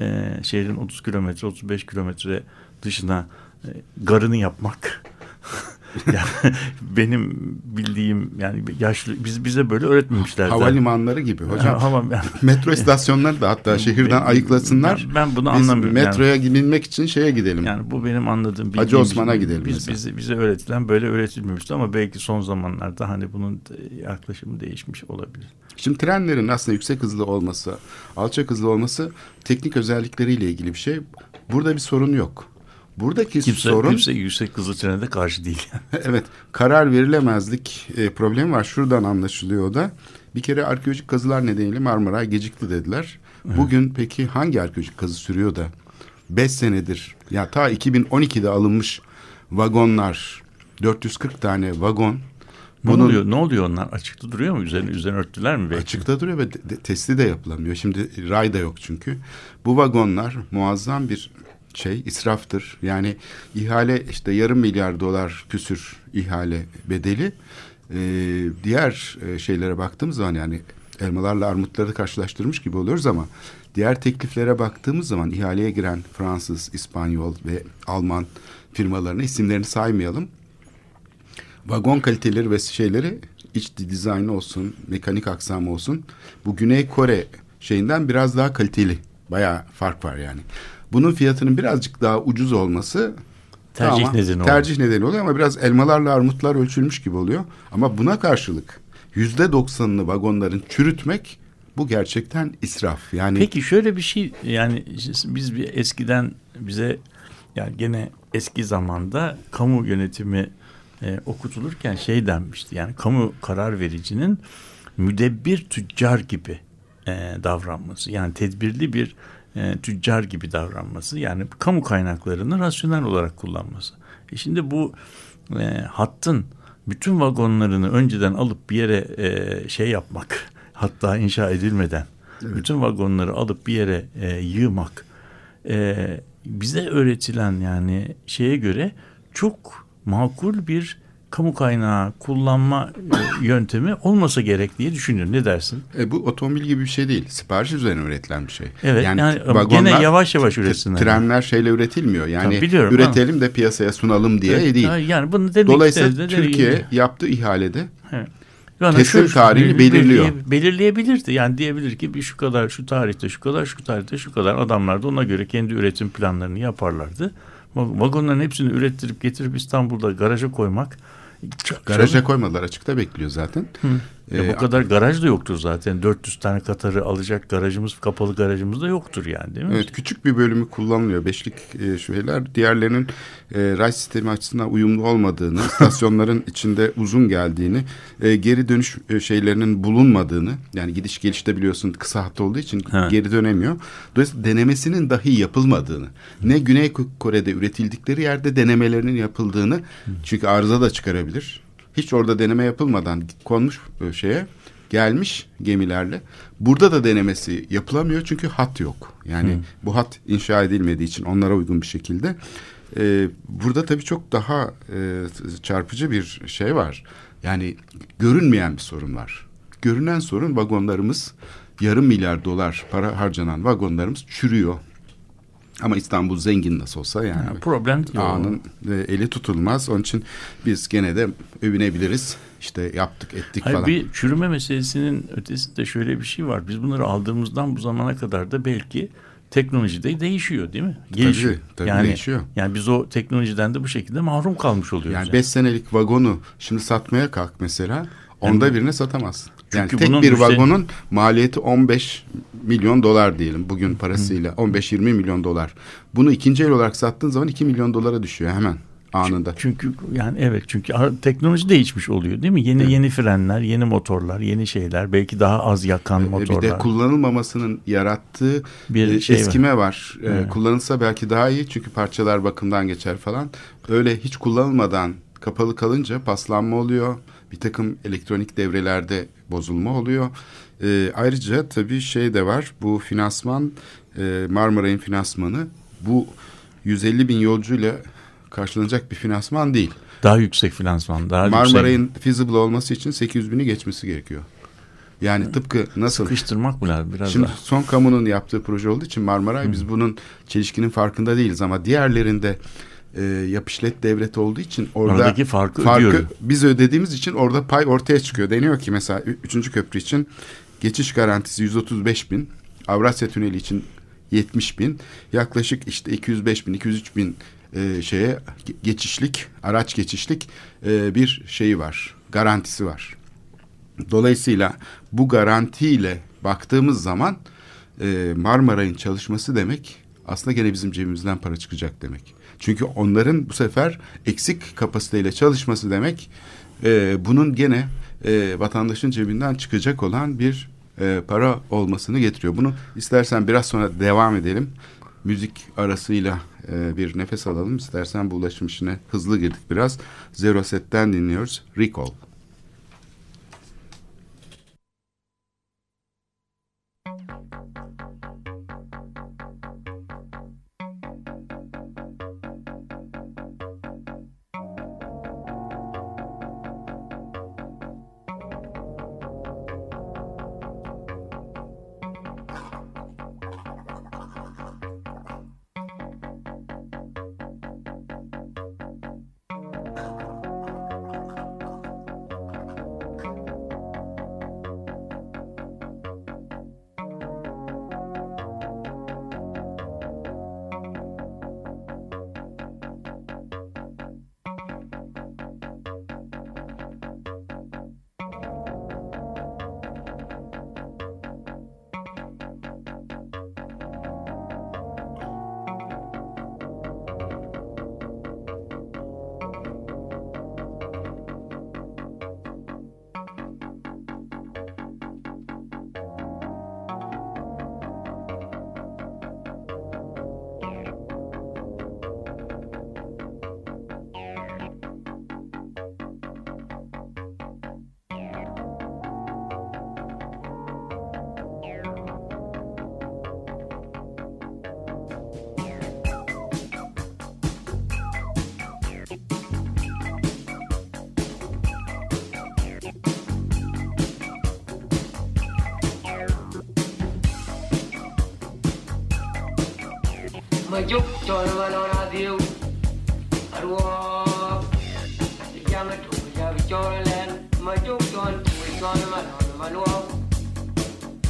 e, şehrin 30 kilometre 35 kilometre dışına e, garını yapmak yani benim bildiğim yani yaşlı biz bize böyle öğretmemişler. havalimanları gibi hocam. Hava, Metro istasyonları da hatta şehirden Ben- ayıklasınlar. Ben, ben bunu Biz anlamıyorum. metroya binmek için şeye gidelim. Yani bu benim anladığım Hacı Osman'a gidelim Biz, mesela. bize, bize öğretilen böyle öğretilmemişti ama belki son zamanlarda hani bunun yaklaşımı değişmiş olabilir. Şimdi trenlerin aslında yüksek hızlı olması, alçak hızlı olması teknik özellikleriyle ilgili bir şey. Burada bir sorun yok. Buradaki Kimse, sorun kimse yüksek hızlı trene de karşı değil. evet karar verilemezlik e, problemi var. Şuradan anlaşılıyor da. Bir kere arkeolojik kazılar nedeniyle Marmara gecikti dediler. Bugün peki hangi arkeolojik kazı sürüyor da 5 senedir ya ta 2012'de alınmış vagonlar 440 tane vagon ne bunun oluyor? Ne oluyor onlar? Açıkta duruyor mu? Üzerine üzerine örttüler mi belki? Açıkta duruyor ve de- de- testi de yapılamıyor. Şimdi ray da yok çünkü. Bu vagonlar muazzam bir şey israftır. Yani ihale işte yarım milyar dolar küsür ihale bedeli. Ee, diğer e, şeylere baktığımız zaman yani elmalarla armutları karşılaştırmış gibi oluyoruz ama diğer tekliflere baktığımız zaman ihaleye giren Fransız, İspanyol ve Alman firmalarına isimlerini saymayalım vagon kaliteleri ve şeyleri iç dizaynı olsun, mekanik aksamı olsun. Bu Güney Kore şeyinden biraz daha kaliteli. Bayağı fark var yani. Bunun fiyatının birazcık daha ucuz olması Tercih tamam, nedeni oluyor. Tercih nedeni oluyor ama biraz elmalarla armutlar ölçülmüş gibi oluyor. Ama buna karşılık yüzde doksanını vagonların çürütmek bu gerçekten israf. Yani Peki şöyle bir şey yani biz bir eskiden bize yani gene eski zamanda kamu yönetimi e, okutulurken şey denmişti. Yani kamu karar vericinin müdebbir tüccar gibi e, davranması. Yani tedbirli bir e, tüccar gibi davranması. Yani kamu kaynaklarını rasyonel olarak kullanması. E şimdi bu e, hattın bütün vagonlarını önceden alıp bir yere e, şey yapmak hatta inşa edilmeden bütün vagonları alıp bir yere e, yığmak e, bize öğretilen yani şeye göre çok makul bir kamu kaynağı kullanma e, yöntemi olmasa gerek diye düşünüyorum. Ne dersin? e, bu otomobil gibi bir şey değil. Sipariş üzerine üretilen bir şey. Evet yani, ama vagonlar- gene yavaş yavaş üretsinler. Trenler şeyle üretilmiyor. Yani Tabii biliyorum üretelim de piyasaya sunalım diye Evet, değil. Yani bunu dedik Dolayısıyla Türkiye yaptığı ihalede Yani teslim tarihini belirliyor. belirleye- Belirleyebilirdi. Yani diyebilir ki bir şu kadar şu tarihte şu kadar şu tarihte şu kadar adamlar da ona göre kendi üretim planlarını yaparlardı. Va- Vagonların hepsini ürettirip getirip İstanbul'da garaja koymak garaja koymadılar açıkta bekliyor zaten. Ya E, bu kadar garaj da yoktur zaten. 400 tane Katar'ı alacak garajımız, kapalı garajımız da yoktur yani değil mi? Evet küçük bir bölümü kullanılıyor. Beşlik e, şeyler. Diğerlerinin e, ray sistemi açısından uyumlu olmadığını, istasyonların içinde uzun geldiğini, e, geri dönüş e, şeylerinin bulunmadığını, yani gidiş gelişte biliyorsun kısa hat olduğu için Evet. geri dönemiyor. Dolayısıyla denemesinin dahi yapılmadığını, ne Güney Kore'de üretildikleri yerde denemelerinin yapıldığını, çünkü arıza da çıkarabilir. Hiç orada deneme yapılmadan konmuş e, şeye gelmiş gemilerle. Burada da denemesi yapılamıyor çünkü hat yok. Yani bu hat inşa edilmediği için onlara uygun bir şekilde. Ee, burada tabii çok daha e, çarpıcı bir şey var. Yani görünmeyen bir sorun var. Görünen sorun vagonlarımız yarım milyar dolar para harcanan vagonlarımız çürüyor. Ama İstanbul zengin nasıl olsa yani. Yani problem değil. Ağanın e, eli tutulmaz. Onun için biz gene de övünebiliriz. İşte yaptık ettik Hayır, falan. bir çürüme meselesinin ötesinde şöyle bir şey var. Biz bunları aldığımızdan bu zamana kadar da belki teknoloji de değişiyor değil mi? Gelişiyor. tabii yani, değişiyor. Yani biz o teknolojiden de bu şekilde mahrum kalmış oluyoruz. Yani 5 senelik vagonu şimdi satmaya kalk mesela. Onda birine satamazsın. Yani Çünkü tek bunun bir vagonun maliyeti 15 milyon dolar diyelim bugün parasıyla. 15-20 milyon dolar. Bunu ikinci el olarak sattığın zaman 2 milyon dolara düşüyor hemen anında. Çünkü yani evet çünkü teknoloji değişmiş oluyor değil mi? Yeni yeni frenler, yeni motorlar, yeni şeyler, belki daha az yakan E, motorlar. Bir de kullanılmamasının yarattığı Bir e, şey var. eskime var. E, Evet. Kullanılsa belki daha iyi çünkü parçalar bakımdan geçer falan. Öyle hiç kullanılmadan kapalı kalınca paslanma oluyor. Bir takım elektronik devrelerde bozulma oluyor. E, ayrıca tabii şey de var. Bu finansman e, Marmaray'ın finansmanı bu 150 bin yolcuyla karşılanacak bir finansman değil. daha yüksek finansman, daha yüksek Marmaray'ın feasible olması için 800 bini geçmesi gerekiyor. Yani tıpkı nasıl sıkıştırmak mı lazım biraz Şimdi daha? son kamunun yaptığı proje olduğu için Marmaray biz bunun çelişkinin farkında değiliz ama diğerlerinde e, yap işlet devlet olduğu için orada Aradaki farkı ödüyorum. biz ödediğimiz için orada pay ortaya çıkıyor. Deniyor ki mesela 3. köprü için geçiş garantisi 135 bin, Avrasya Tüneli için 70 bin, yaklaşık işte 205 bin, 203 bin e, şeye ge- geçişlik, araç geçişlik e, bir şeyi var, garantisi var. Dolayısıyla bu garantiyle baktığımız zaman e, Marmaray'ın çalışması demek aslında gene bizim cebimizden para çıkacak demek. Çünkü onların bu sefer eksik kapasiteyle çalışması demek e, bunun gene e, vatandaşın cebinden çıkacak olan bir e, para olmasını getiriyor. Bunu istersen biraz sonra devam edelim. Müzik arasıyla e, bir nefes alalım. İstersen bu ulaşım işine hızlı girdik biraz. Zero Set'ten dinliyoruz. Recall. vagyok, csalva la radio. Arwah, jangan tuh jadi jalan, maju tuan tuh chalwa la malwa.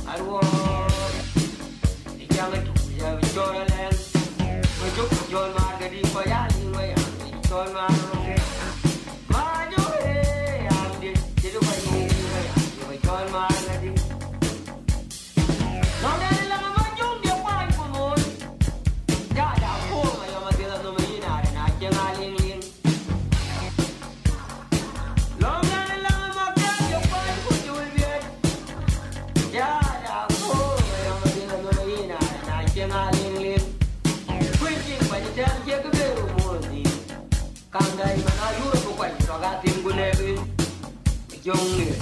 Arwah, jangan tuh jadi jalan, maju tuh chalwa. your lips.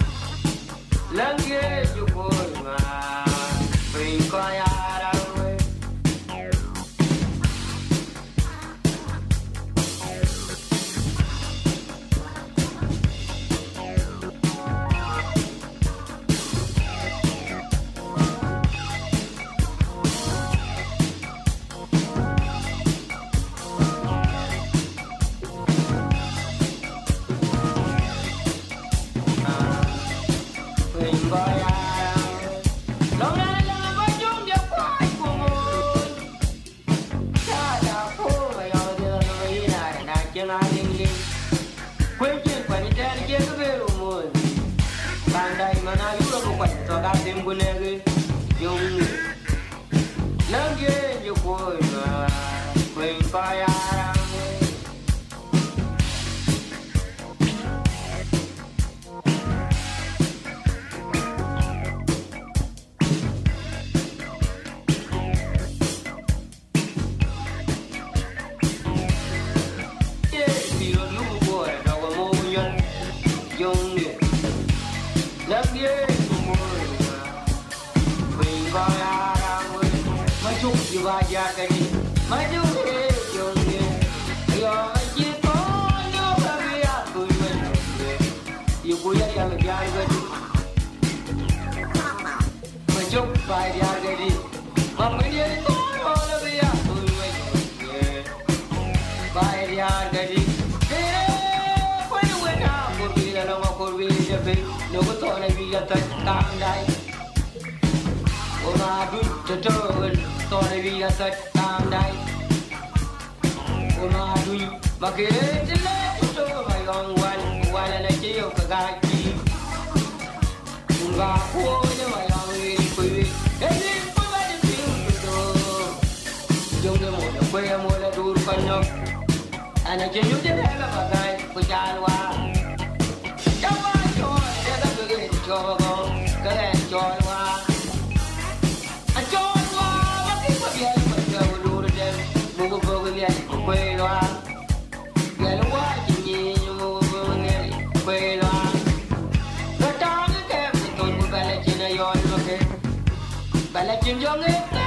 ngu nege yo ngi nage yo ko Anh chưa giúp chết em là bà này, cô cha luôn à. Chăm ba cho, để ta cứ cái cho cái này cho luôn. Anh cho luôn à, bắt cái bà kia, bà kia bà đu ra trên, mua cái vô cái kia, bà luôn à. Ngày lúc quá chị nhì, mua cái vô cái kia, quê luôn à. Rồi trong cái kem, thì tôi muốn bà lại chuyện này rồi, ok. Bà lại chuyện cho nghe, bà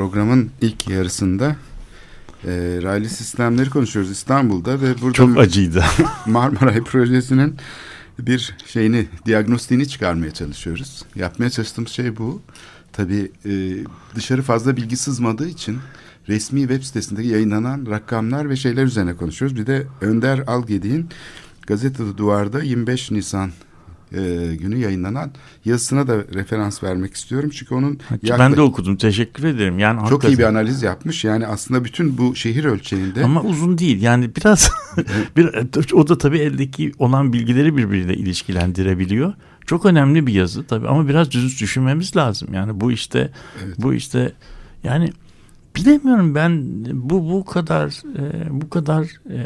programın ilk yarısında e, raylı sistemleri konuşuyoruz İstanbul'da ve burada Çok acıydı. Marmaray projesinin bir şeyini diagnostiğini çıkarmaya çalışıyoruz. Yapmaya çalıştığımız şey bu. Tabii e, dışarı fazla bilgi sızmadığı için resmi web sitesinde yayınlanan rakamlar ve şeyler üzerine konuşuyoruz. Bir de Önder Algedi'nin Gazetede Duvar'da 25 Nisan e, günü yayınlanan yazısına da referans vermek istiyorum. Çünkü onun ben yaklaşık- de okudum. Teşekkür ederim. Yani çok hakikaten. iyi bir analiz yapmış. Yani aslında bütün bu şehir ölçeğinde Ama uzun değil. Yani biraz bir o da tabii eldeki olan bilgileri birbiriyle ilişkilendirebiliyor. Çok önemli bir yazı tabii ama biraz düz düşünmemiz lazım. Yani bu işte bu işte yani bilemiyorum ben bu bu kadar e, bu kadar e,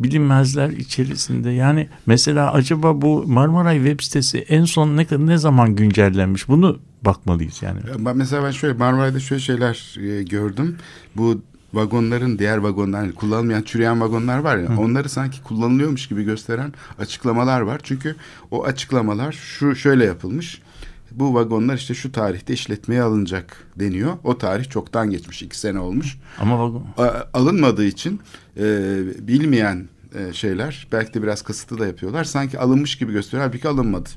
bilinmezler içerisinde. Yani mesela acaba bu Marmaray web sitesi en son ne ne zaman güncellenmiş? Bunu bakmalıyız yani. Ben mesela ben şöyle Marmaray'da şöyle şeyler e, gördüm. Bu vagonların diğer vagonlar hani kullanılmayan çürüyen vagonlar var ya onları sanki kullanılıyormuş gibi gösteren açıklamalar var. Çünkü o açıklamalar şu şöyle yapılmış. Bu vagonlar işte şu tarihte işletmeye alınacak deniyor. O tarih çoktan geçmiş iki sene olmuş. Ama vagon alınmadığı için e, bilmeyen e, şeyler belki de biraz kasıtlı da yapıyorlar. Sanki alınmış gibi gösteriyor. Halbuki alınmadı.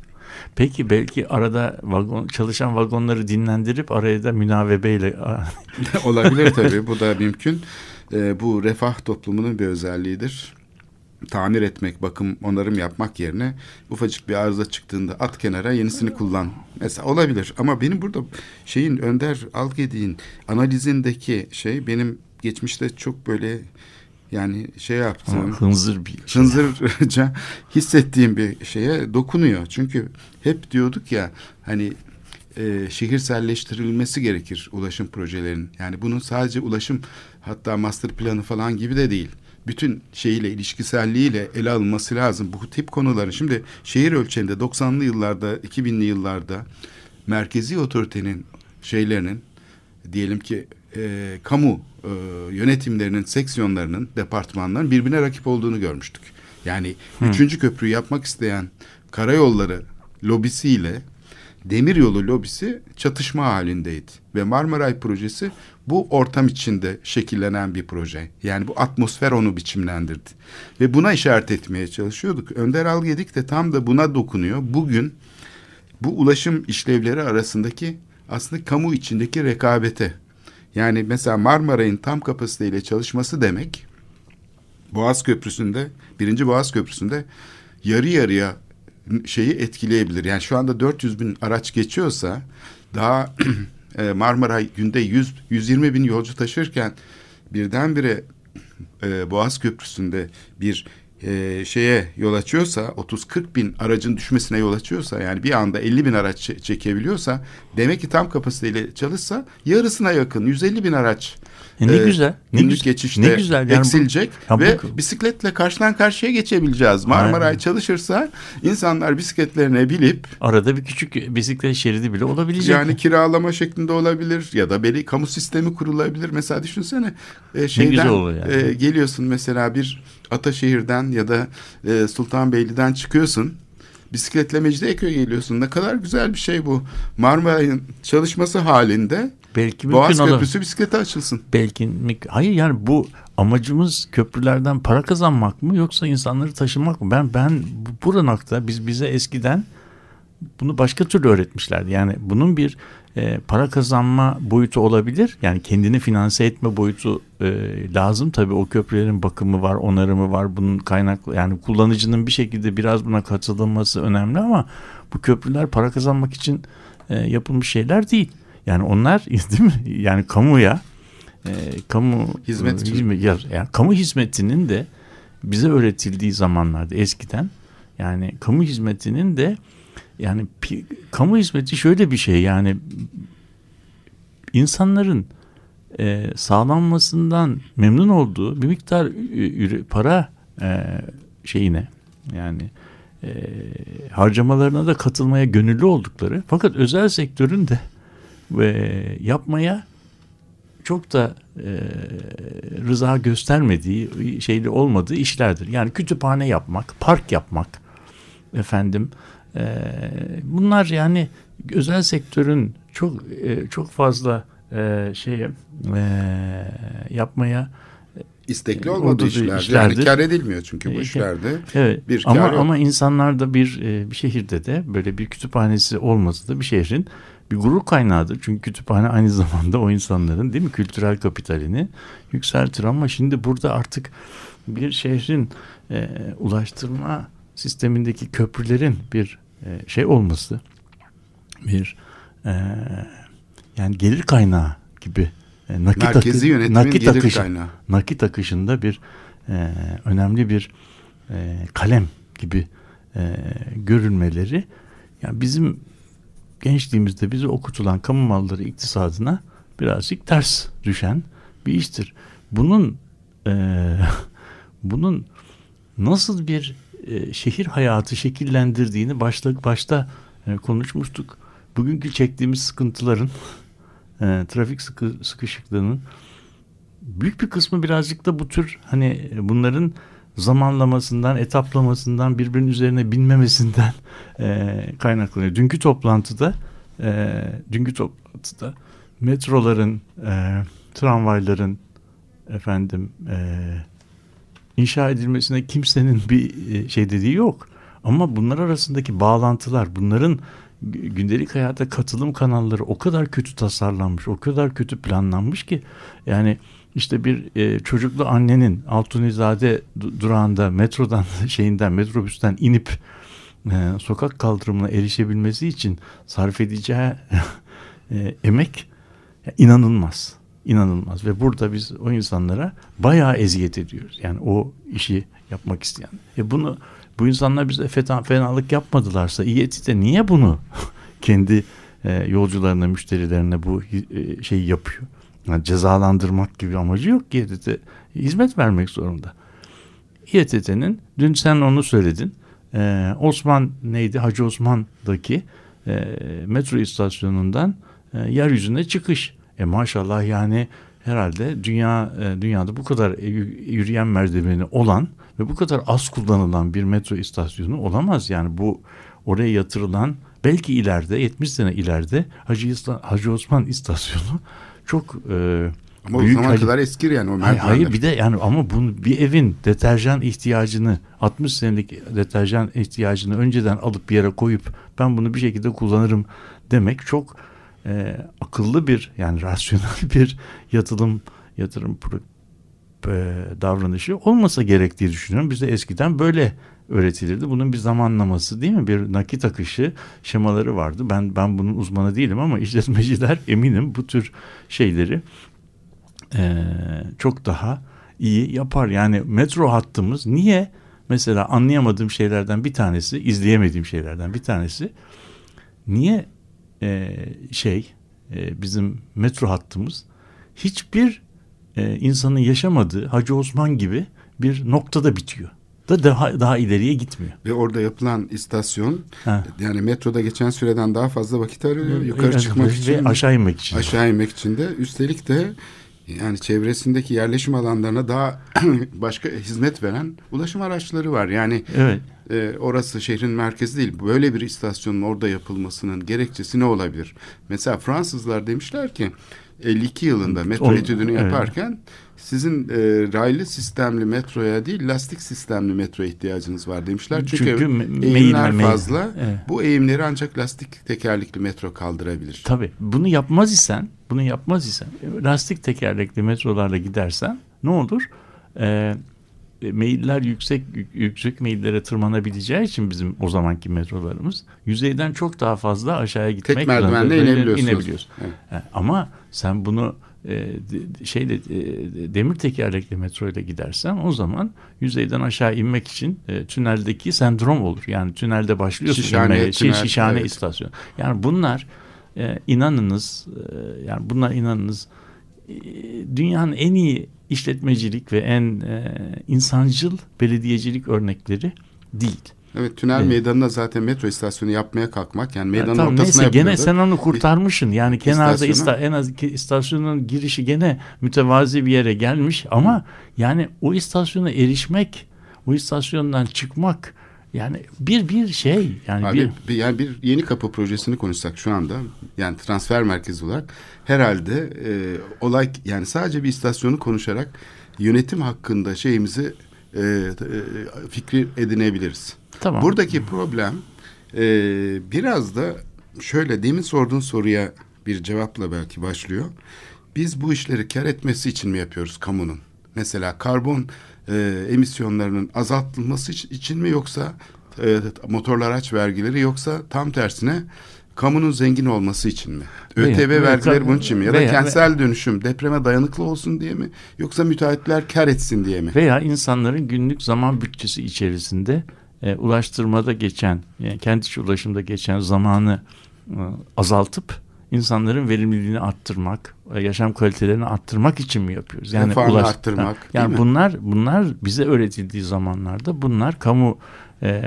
Peki belki arada vagon, çalışan vagonları dinlendirip araya da münavebeyle Olabilir tabii. Bu da mümkün. E, bu refah toplumunun bir özelliğidir. Tamir etmek, bakım, onarım yapmak yerine ufacık bir arıza çıktığında at kenara yenisini kullan. Mesela olabilir ama benim burada şeyin Önder Algedi'nin analizindeki şey benim geçmişte çok böyle yani şey yaptığım hınzır bir şey. hınzırca hissettiğim bir şeye dokunuyor. Çünkü hep diyorduk ya hani e, şehirselleştirilmesi gerekir ulaşım projelerinin. Yani bunun sadece ulaşım hatta master planı falan gibi de değil. Bütün şeyiyle ilişkiselliğiyle ele alınması lazım bu tip konuların. Şimdi şehir ölçeğinde 90'lı yıllarda 2000'li yıllarda merkezi otoritenin şeylerinin diyelim ki e, kamu e, yönetimlerinin, seksiyonlarının, departmanların birbirine rakip olduğunu görmüştük. Yani üçüncü köprüyü yapmak isteyen karayolları lobisiyle demiryolu lobisi çatışma halindeydi. Ve Marmaray projesi bu ortam içinde şekillenen bir proje. Yani bu atmosfer onu biçimlendirdi. Ve buna işaret etmeye çalışıyorduk. Önder Algedik de tam da buna dokunuyor. Bugün bu ulaşım işlevleri arasındaki aslında kamu içindeki rekabete. Yani mesela Marmaray'ın tam kapasiteyle çalışması demek Boğaz Köprüsü'nde, birinci Boğaz Köprüsü'nde yarı yarıya şeyi etkileyebilir. Yani şu anda 400 bin araç geçiyorsa daha e, Marmaray günde 100 120 bin yolcu taşırken birdenbire e, Boğaz Köprüsü'nde bir e, şeye yol açıyorsa 30-40 bin aracın düşmesine yol açıyorsa yani bir anda 50 bin araç çe- çekebiliyorsa demek ki tam kapasiteyle çalışsa yarısına yakın 150 bin araç E ne e, güzel, ne günlük güzel, geçişte ne güzel. Yani bu- eksilecek bu- ve bisikletle karşıdan karşıya geçebileceğiz. Marmaray Aynen. çalışırsa insanlar bisikletlerine binip Arada bir küçük bisiklet şeridi bile olabilecek. yani kiralama şeklinde olabilir ya da belli kamu sistemi kurulabilir. Mesela düşünsene e, şeyden güzel olur yani. e, geliyorsun mesela bir Ataşehir'den ya da e, Sultanbeyli'den çıkıyorsun. Bisikletle Mecidiyeköy'e geliyorsun. Ne kadar güzel bir şey bu. Marmaray'ın çalışması halinde belki mümkün Boğaz olur. Köprüsü bisiklete açılsın. Belki hayır yani bu amacımız köprülerden para kazanmak mı yoksa insanları taşımak mı? Ben ben bu- ranakta biz bize eskiden bunu başka türlü öğretmişlerdi. Yani bunun bir e, para kazanma boyutu olabilir. Yani kendini finanse etme boyutu e, lazım. Tabii o köprülerin bakımı var, onarımı var. Bunun kaynaklı yani kullanıcının bir şekilde biraz buna katılınması önemli ama bu köprüler para kazanmak için e, yapılmış şeyler değil. Yani onlar değil mi? Yani kamuya e, kamu Hizmet için. hizmet- ya- yani kamu hizmetinin de bize öğretildiği zamanlarda eskiden yani kamu hizmetinin de yani pi- kamu hizmeti şöyle bir şey yani insanların e, sağlanmasından memnun olduğu bir miktar ü- ürü- para e, şeyine yani e, harcamalarına da katılmaya gönüllü oldukları fakat özel sektörün de ve yapmaya çok da e, rıza göstermediği şeyli olmadığı işlerdir. Yani kütüphane yapmak, park yapmak efendim e, bunlar yani özel sektörün çok e, çok fazla e, şeye e, yapmaya İstekli E, olmadığı orada da işler. Yani işlerdir. kar edilmiyor çünkü bu E, işlerde. Evet. Bir ama yok. ama insanlarda bir e, bir şehirde de böyle bir kütüphanesi olması da bir şehrin bir gurur kaynağıdır. Çünkü kütüphane aynı zamanda o insanların değil mi kültürel kapitalini yükseltir ama şimdi burada artık bir şehrin e, ulaştırma sistemindeki köprülerin bir e, şey olması bir e, yani gelir kaynağı gibi e, nakit Merkezi akı- yönetimin nakit gelir akışı- kaynağı. nakit akışında bir e, önemli bir e, kalem gibi e, görülmeleri yani bizim gençliğimizde bize okutulan kamu malları iktisadına birazcık ters düşen bir iştir. Bunun e, bunun nasıl bir e, şehir hayatı şekillendirdiğini başta başta e, konuşmuştuk. Bugünkü çektiğimiz sıkıntıların e, trafik sıkı, sıkışıklığının büyük bir kısmı birazcık da bu tür hani bunların zamanlamasından, etaplamasından, birbirinin üzerine binmemesinden e, kaynaklanıyor. Dünkü toplantıda, e, dünkü toplantıda metroların, e, tramvayların, efendim, e, inşa edilmesine kimsenin bir e, şey dediği yok. Ama bunlar arasındaki bağlantılar, bunların gü- gündelik hayata katılım kanalları o kadar kötü tasarlanmış, o kadar kötü planlanmış ki yani işte bir e, çocuklu annenin Altunizade du- durağında metrodan şeyinden metrobüsten inip e, sokak kaldırımına erişebilmesi için sarf edeceği e, emek inanılmaz. İnanılmaz ve burada biz o insanlara bayağı eziyet ediyoruz. Yani o işi yapmak isteyen. E bunu bu insanlar bize fena, fenalık yapmadılarsa İETT de niye bunu kendi e, yolcularına, müşterilerine bu e, şeyi yapıyor? Yani cezalandırmak gibi amacı yok ki İETT hizmet vermek zorunda. İETT'nin dün sen onu söyledin. Ee, Osman neydi? Hacı Osman'daki e, metro istasyonundan e, yeryüzüne çıkış. E maşallah yani herhalde dünya e, dünyada bu kadar e, yü- yürüyen merdiveni olan ve bu kadar az kullanılan bir metro istasyonu olamaz. Yani bu oraya yatırılan belki ileride 70 sene ileride Hacı, Hacı Osman istasyonu çok e, Ama o büyük zaman hacim- kadar eskir yani o merdivenler. hayır bir de yani ama bunu bir evin deterjan ihtiyacını 60 senelik deterjan ihtiyacını önceden alıp bir yere koyup ben bunu bir şekilde kullanırım demek çok e, akıllı bir yani rasyonel bir yatırım yatırım pro- e, davranışı olmasa gerek diye düşünüyorum. Bize eskiden böyle öğretilirdi. Bunun bir zamanlaması değil mi? Bir nakit akışı şemaları vardı. Ben ben bunun uzmanı değilim ama işletmeciler eminim bu tür şeyleri e, çok daha iyi yapar. Yani metro hattımız niye mesela anlayamadığım şeylerden bir tanesi, izleyemediğim şeylerden bir tanesi niye e, şey e, bizim metro hattımız hiçbir e, insanın yaşamadığı Hacı Osman gibi bir noktada bitiyor. Da daha daha ileriye gitmiyor. Ve orada yapılan istasyon Ha. yani metroda geçen süreden daha fazla vakit arıyor. Yukarı Ve çıkmak için. aşağı inmek için. Aşağı inmek için de üstelik de yani çevresindeki yerleşim alanlarına daha başka hizmet veren ulaşım araçları var. Yani Evet. e, orası şehrin merkezi değil. Böyle bir istasyonun orada yapılmasının gerekçesi ne olabilir? Mesela Fransızlar demişler ki 52 yılında metro Onu- etüdünü evet. yaparken sizin e, raylı sistemli metroya değil lastik sistemli metro ihtiyacınız var demişler. Çünkü, Çünkü eğimler meyil- fazla. Evet. Bu eğimleri ancak lastik tekerlekli metro kaldırabilir. Tabii bunu yapmaz isen, bunu yapmaz isen lastik tekerlekli metrolarla gidersen ne olur? Ee, meyiller yüksek yük- yüksek meyillere tırmanabileceği için bizim o zamanki metrolarımız yüzeyden çok daha fazla aşağıya gitmek Tek merdivenle inebiliyorsunuz. inebiliyorsun. Evet. Ama sen bunu e, şeyle e, demir tekerlekli metroyla gidersen o zaman yüzeyden aşağı inmek için e, tüneldeki sendrom olur. Yani tünelde başlıyorsun Şişhane, inmeye, tünel, şişhane evet. istasyon. Yani bunlar e, inanınız e, yani bunlar inanınız e, dünyanın en iyi işletmecilik ve en e, insancıl belediyecilik örnekleri değil. Evet tünel Evet. meydanına zaten metro istasyonu yapmaya kalkmak yani meydanın Ya tamam, ortasına neyse gene yapılıyordu. sen onu kurtarmışsın. Yani kenarda ista, en az ki istasyonun girişi gene mütevazi bir yere gelmiş ama yani o istasyona erişmek, o istasyondan çıkmak yani bir bir şey yani Abi, bir yani bir yeni kapı projesini konuşsak şu anda yani transfer merkezi olarak herhalde e, olay yani sadece bir istasyonu konuşarak yönetim hakkında şeyimizi e, e, fikri edinebiliriz. tamam. Buradaki problem e, biraz da şöyle demin sorduğun soruya bir cevapla belki başlıyor. Biz bu işleri kar etmesi için mi yapıyoruz kamunun? Mesela karbon e, emisyonlarının azaltılması iç- için mi yoksa e, motorlu araç vergileri yoksa tam tersine kamunun zengin olması için mi? ÖTV veya- vergileri bunun için mi? Ya da veya- kentsel dönüşüm depreme dayanıklı olsun diye mi? Yoksa müteahhitler kar etsin diye mi? veya insanların günlük zaman bütçesi içerisinde e, ulaştırmada geçen, yani kent içi ulaşımda geçen zamanı e, azaltıp insanların verimliliğini arttırmak, e, yaşam kalitelerini arttırmak için mi yapıyoruz? Refahını arttırmak, Ha, değil Yani mi? bunlar bunlar bize öğretildiği zamanlarda bunlar kamu e,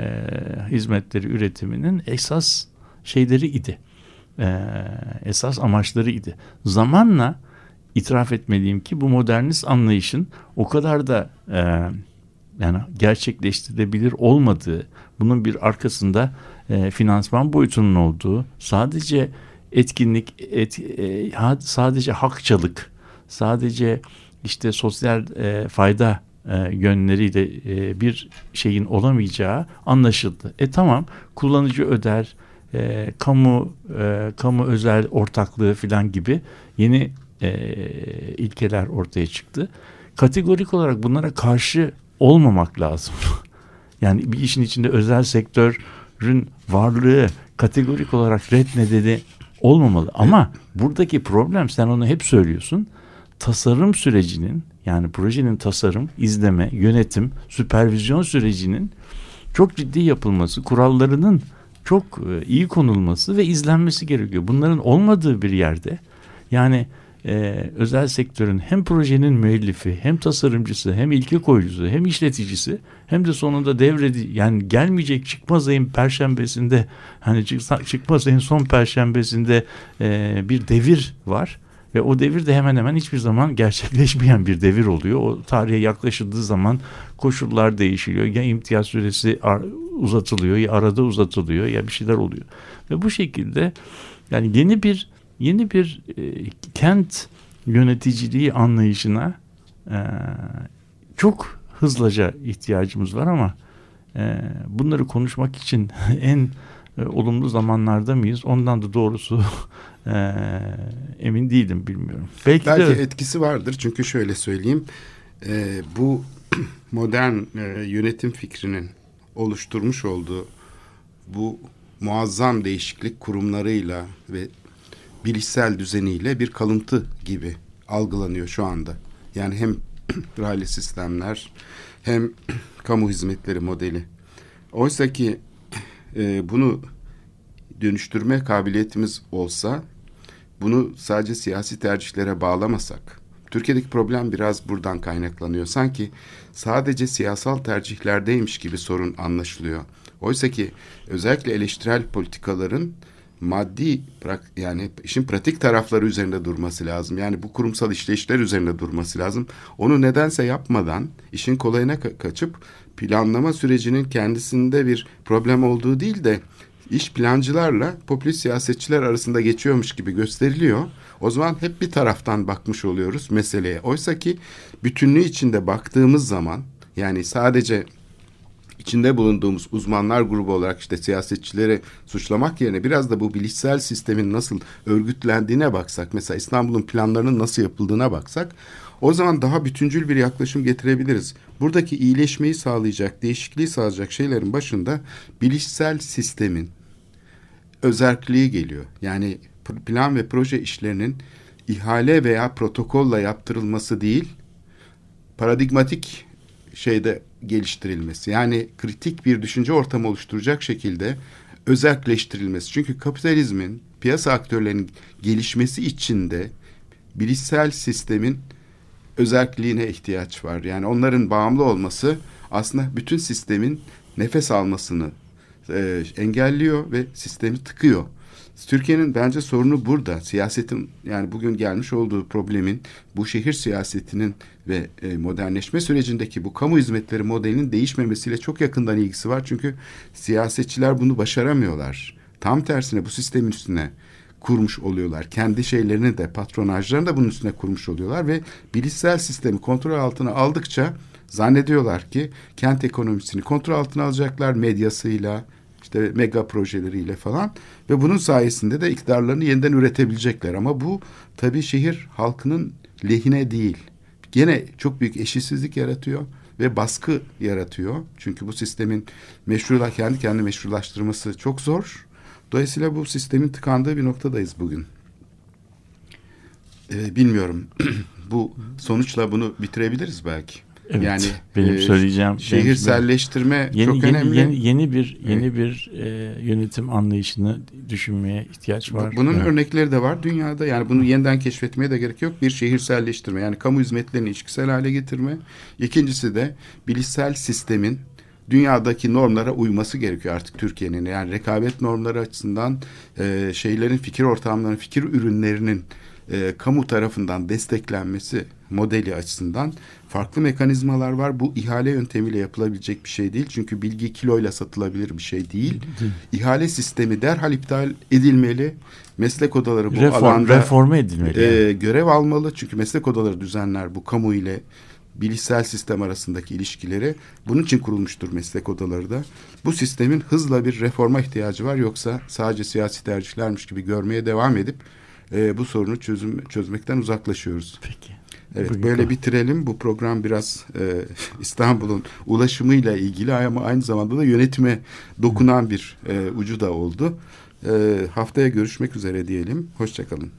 hizmetleri üretiminin esas şeyleri idi. E, esas amaçları idi. Zamanla itiraf etmeliyim ki bu modernist anlayışın o kadar da e, yani gerçekleştirilebilir olmadığı, bunun bir arkasında e, finansman boyutunun olduğu, sadece etkinlik, et, e, sadece hakçalık, sadece işte sosyal e, fayda e, yönleriyle e, bir şeyin olamayacağı anlaşıldı. E tamam kullanıcı öder, e, kamu e, kamu özel ortaklığı falan gibi yeni e, ilkeler ortaya çıktı. Kategorik olarak bunlara karşı olmamak lazım. yani bir işin içinde özel sektörün varlığı kategorik olarak red nedeni olmamalı. Ama buradaki problem sen onu hep söylüyorsun. Tasarım sürecinin yani projenin tasarım, izleme, yönetim, süpervizyon sürecinin çok ciddi yapılması, kurallarının çok e, iyi konulması ve izlenmesi gerekiyor. Bunların olmadığı bir yerde yani e, özel sektörün hem projenin müellifi, hem tasarımcısı, hem ilke koyucusu, hem işleticisi, hem de sonunda devredi yani gelmeyecek çıkmaz ayın perşembesinde hani çıkmaz ayın son perşembesinde e, bir devir var. Ve o devir de hemen hemen hiçbir zaman gerçekleşmeyen bir devir oluyor. O tarihe yaklaşıldığı zaman koşullar değişiyor. Ya imtiyaz süresi uzatılıyor ya arada uzatılıyor ya bir şeyler oluyor. Ve bu şekilde yani yeni bir yeni bir e, kent yöneticiliği anlayışına e, çok hızlıca ihtiyacımız var ama e, bunları konuşmak için en e, olumlu zamanlarda mıyız? Ondan da doğrusu e, emin değilim bilmiyorum. Belki, Belki de... etkisi vardır çünkü şöyle söyleyeyim e, bu modern e, yönetim fikrinin oluşturmuş olduğu bu muazzam değişiklik kurumlarıyla ve bilişsel düzeniyle bir kalıntı gibi algılanıyor şu anda. Yani hem raylı sistemler hem kamu hizmetleri modeli. Oysa ki e, bunu dönüştürme kabiliyetimiz olsa bunu sadece siyasi tercihlere bağlamasak Türkiye'deki problem biraz buradan kaynaklanıyor. Sanki sadece siyasal tercihlerdeymiş gibi sorun anlaşılıyor. Oysa ki özellikle eleştirel politikaların maddi yani işin pratik tarafları üzerinde durması lazım. Yani bu kurumsal işleyişler üzerinde durması lazım. Onu nedense yapmadan işin kolayına ka- kaçıp planlama sürecinin kendisinde bir problem olduğu değil de iş plancılarla popülist siyasetçiler arasında geçiyormuş gibi gösteriliyor. O zaman hep bir taraftan bakmış oluyoruz meseleye. Oysa ki bütünlüğü içinde baktığımız zaman yani sadece içinde bulunduğumuz uzmanlar grubu olarak işte siyasetçileri suçlamak yerine biraz da bu bilişsel sistemin nasıl örgütlendiğine baksak mesela İstanbul'un planlarının nasıl yapıldığına baksak o zaman daha bütüncül bir yaklaşım getirebiliriz. Buradaki iyileşmeyi sağlayacak, değişikliği sağlayacak şeylerin başında bilişsel sistemin özerkliği geliyor. Yani plan ve proje işlerinin ihale veya protokolla yaptırılması değil, paradigmatik şeyde geliştirilmesi. Yani kritik bir düşünce ortamı oluşturacak şekilde özelleştirilmesi. Çünkü kapitalizmin, piyasa aktörlerinin gelişmesi için de bilişsel sistemin özelliğine ihtiyaç var. Yani onların bağımlı olması aslında bütün sistemin nefes almasını e, engelliyor ve sistemi tıkıyor. Türkiye'nin bence sorunu burada. Siyasetin yani bugün gelmiş olduğu problemin bu şehir siyasetinin ve e, modernleşme sürecindeki bu kamu hizmetleri modelinin değişmemesiyle çok yakından ilgisi var. Çünkü siyasetçiler bunu başaramıyorlar. Tam tersine bu sistemin üstüne kurmuş oluyorlar. Kendi şeylerini de patronajlarını da bunun üstüne kurmuş oluyorlar ve bilişsel sistemi kontrol altına aldıkça zannediyorlar ki kent ekonomisini kontrol altına alacaklar medyasıyla, işte mega projeleriyle falan ve bunun sayesinde de iktidarlarını yeniden üretebilecekler. Ama bu tabii şehir halkının lehine değil. Gene çok büyük eşitsizlik yaratıyor ve baskı yaratıyor. Çünkü bu sistemin meşrula kendi kendini meşrulaştırması çok zor. Dolayısıyla bu sistemin tıkandığı bir noktadayız bugün. Ee, bilmiyorum. bu sonuçla bunu bitirebiliriz belki. Evet, yani benim e, söyleyeceğim şehirselleştirme yeni, çok yeni, önemli. Yeni, yeni bir yeni evet. bir e, yönetim anlayışını düşünmeye ihtiyaç var. Bunun evet. örnekleri de var dünyada. Yani bunu yeniden keşfetmeye de gerek yok. Bir şehirselleştirme yani kamu hizmetlerini ilişkisel hale getirme. İkincisi de bilişsel sistemin dünyadaki normlara uyması gerekiyor artık Türkiye'nin. Yani rekabet normları açısından e, şeylerin fikir ortamlarının, fikir ürünlerinin e, kamu tarafından desteklenmesi modeli açısından farklı mekanizmalar var. Bu ihale yöntemiyle yapılabilecek bir şey değil. Çünkü bilgi kiloyla satılabilir bir şey değil. İhale sistemi derhal iptal edilmeli. Meslek odaları bu Reform, alanda reforme edilmeli. E, görev almalı. Çünkü meslek odaları düzenler bu kamu ile bilişsel sistem arasındaki ilişkileri bunun için kurulmuştur meslek odaları da. Bu sistemin hızla bir reforma ihtiyacı var yoksa sadece siyasi tercihlermiş gibi görmeye devam edip e, bu sorunu çözüm çözmekten uzaklaşıyoruz. Peki. Evet Bugün böyle konu- bitirelim. Bu program biraz e, İstanbul'un ulaşımıyla ilgili ama aynı zamanda da yönetime dokunan bir e, ucu da oldu. E, haftaya görüşmek üzere diyelim. Hoşçakalın.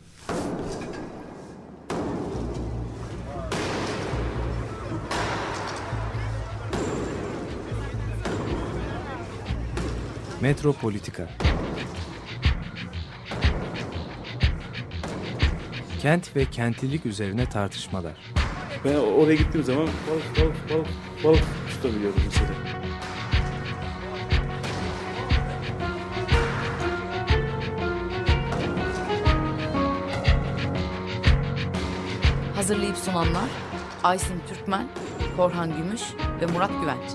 Metropolitika Kent ve kentlilik üzerine tartışmalar. Ben oraya gittiğim zaman balık balık balık balık tutabiliyordum mesela. Hazırlayıp sunanlar Aysin Türkmen, Korhan Gümüş ve Murat Güvenç.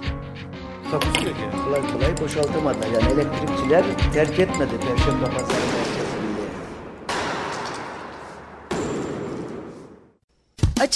Yani. Kolay kolay boşaltamadılar. Yani elektrikçiler terk etmedi Perşembe Pazarı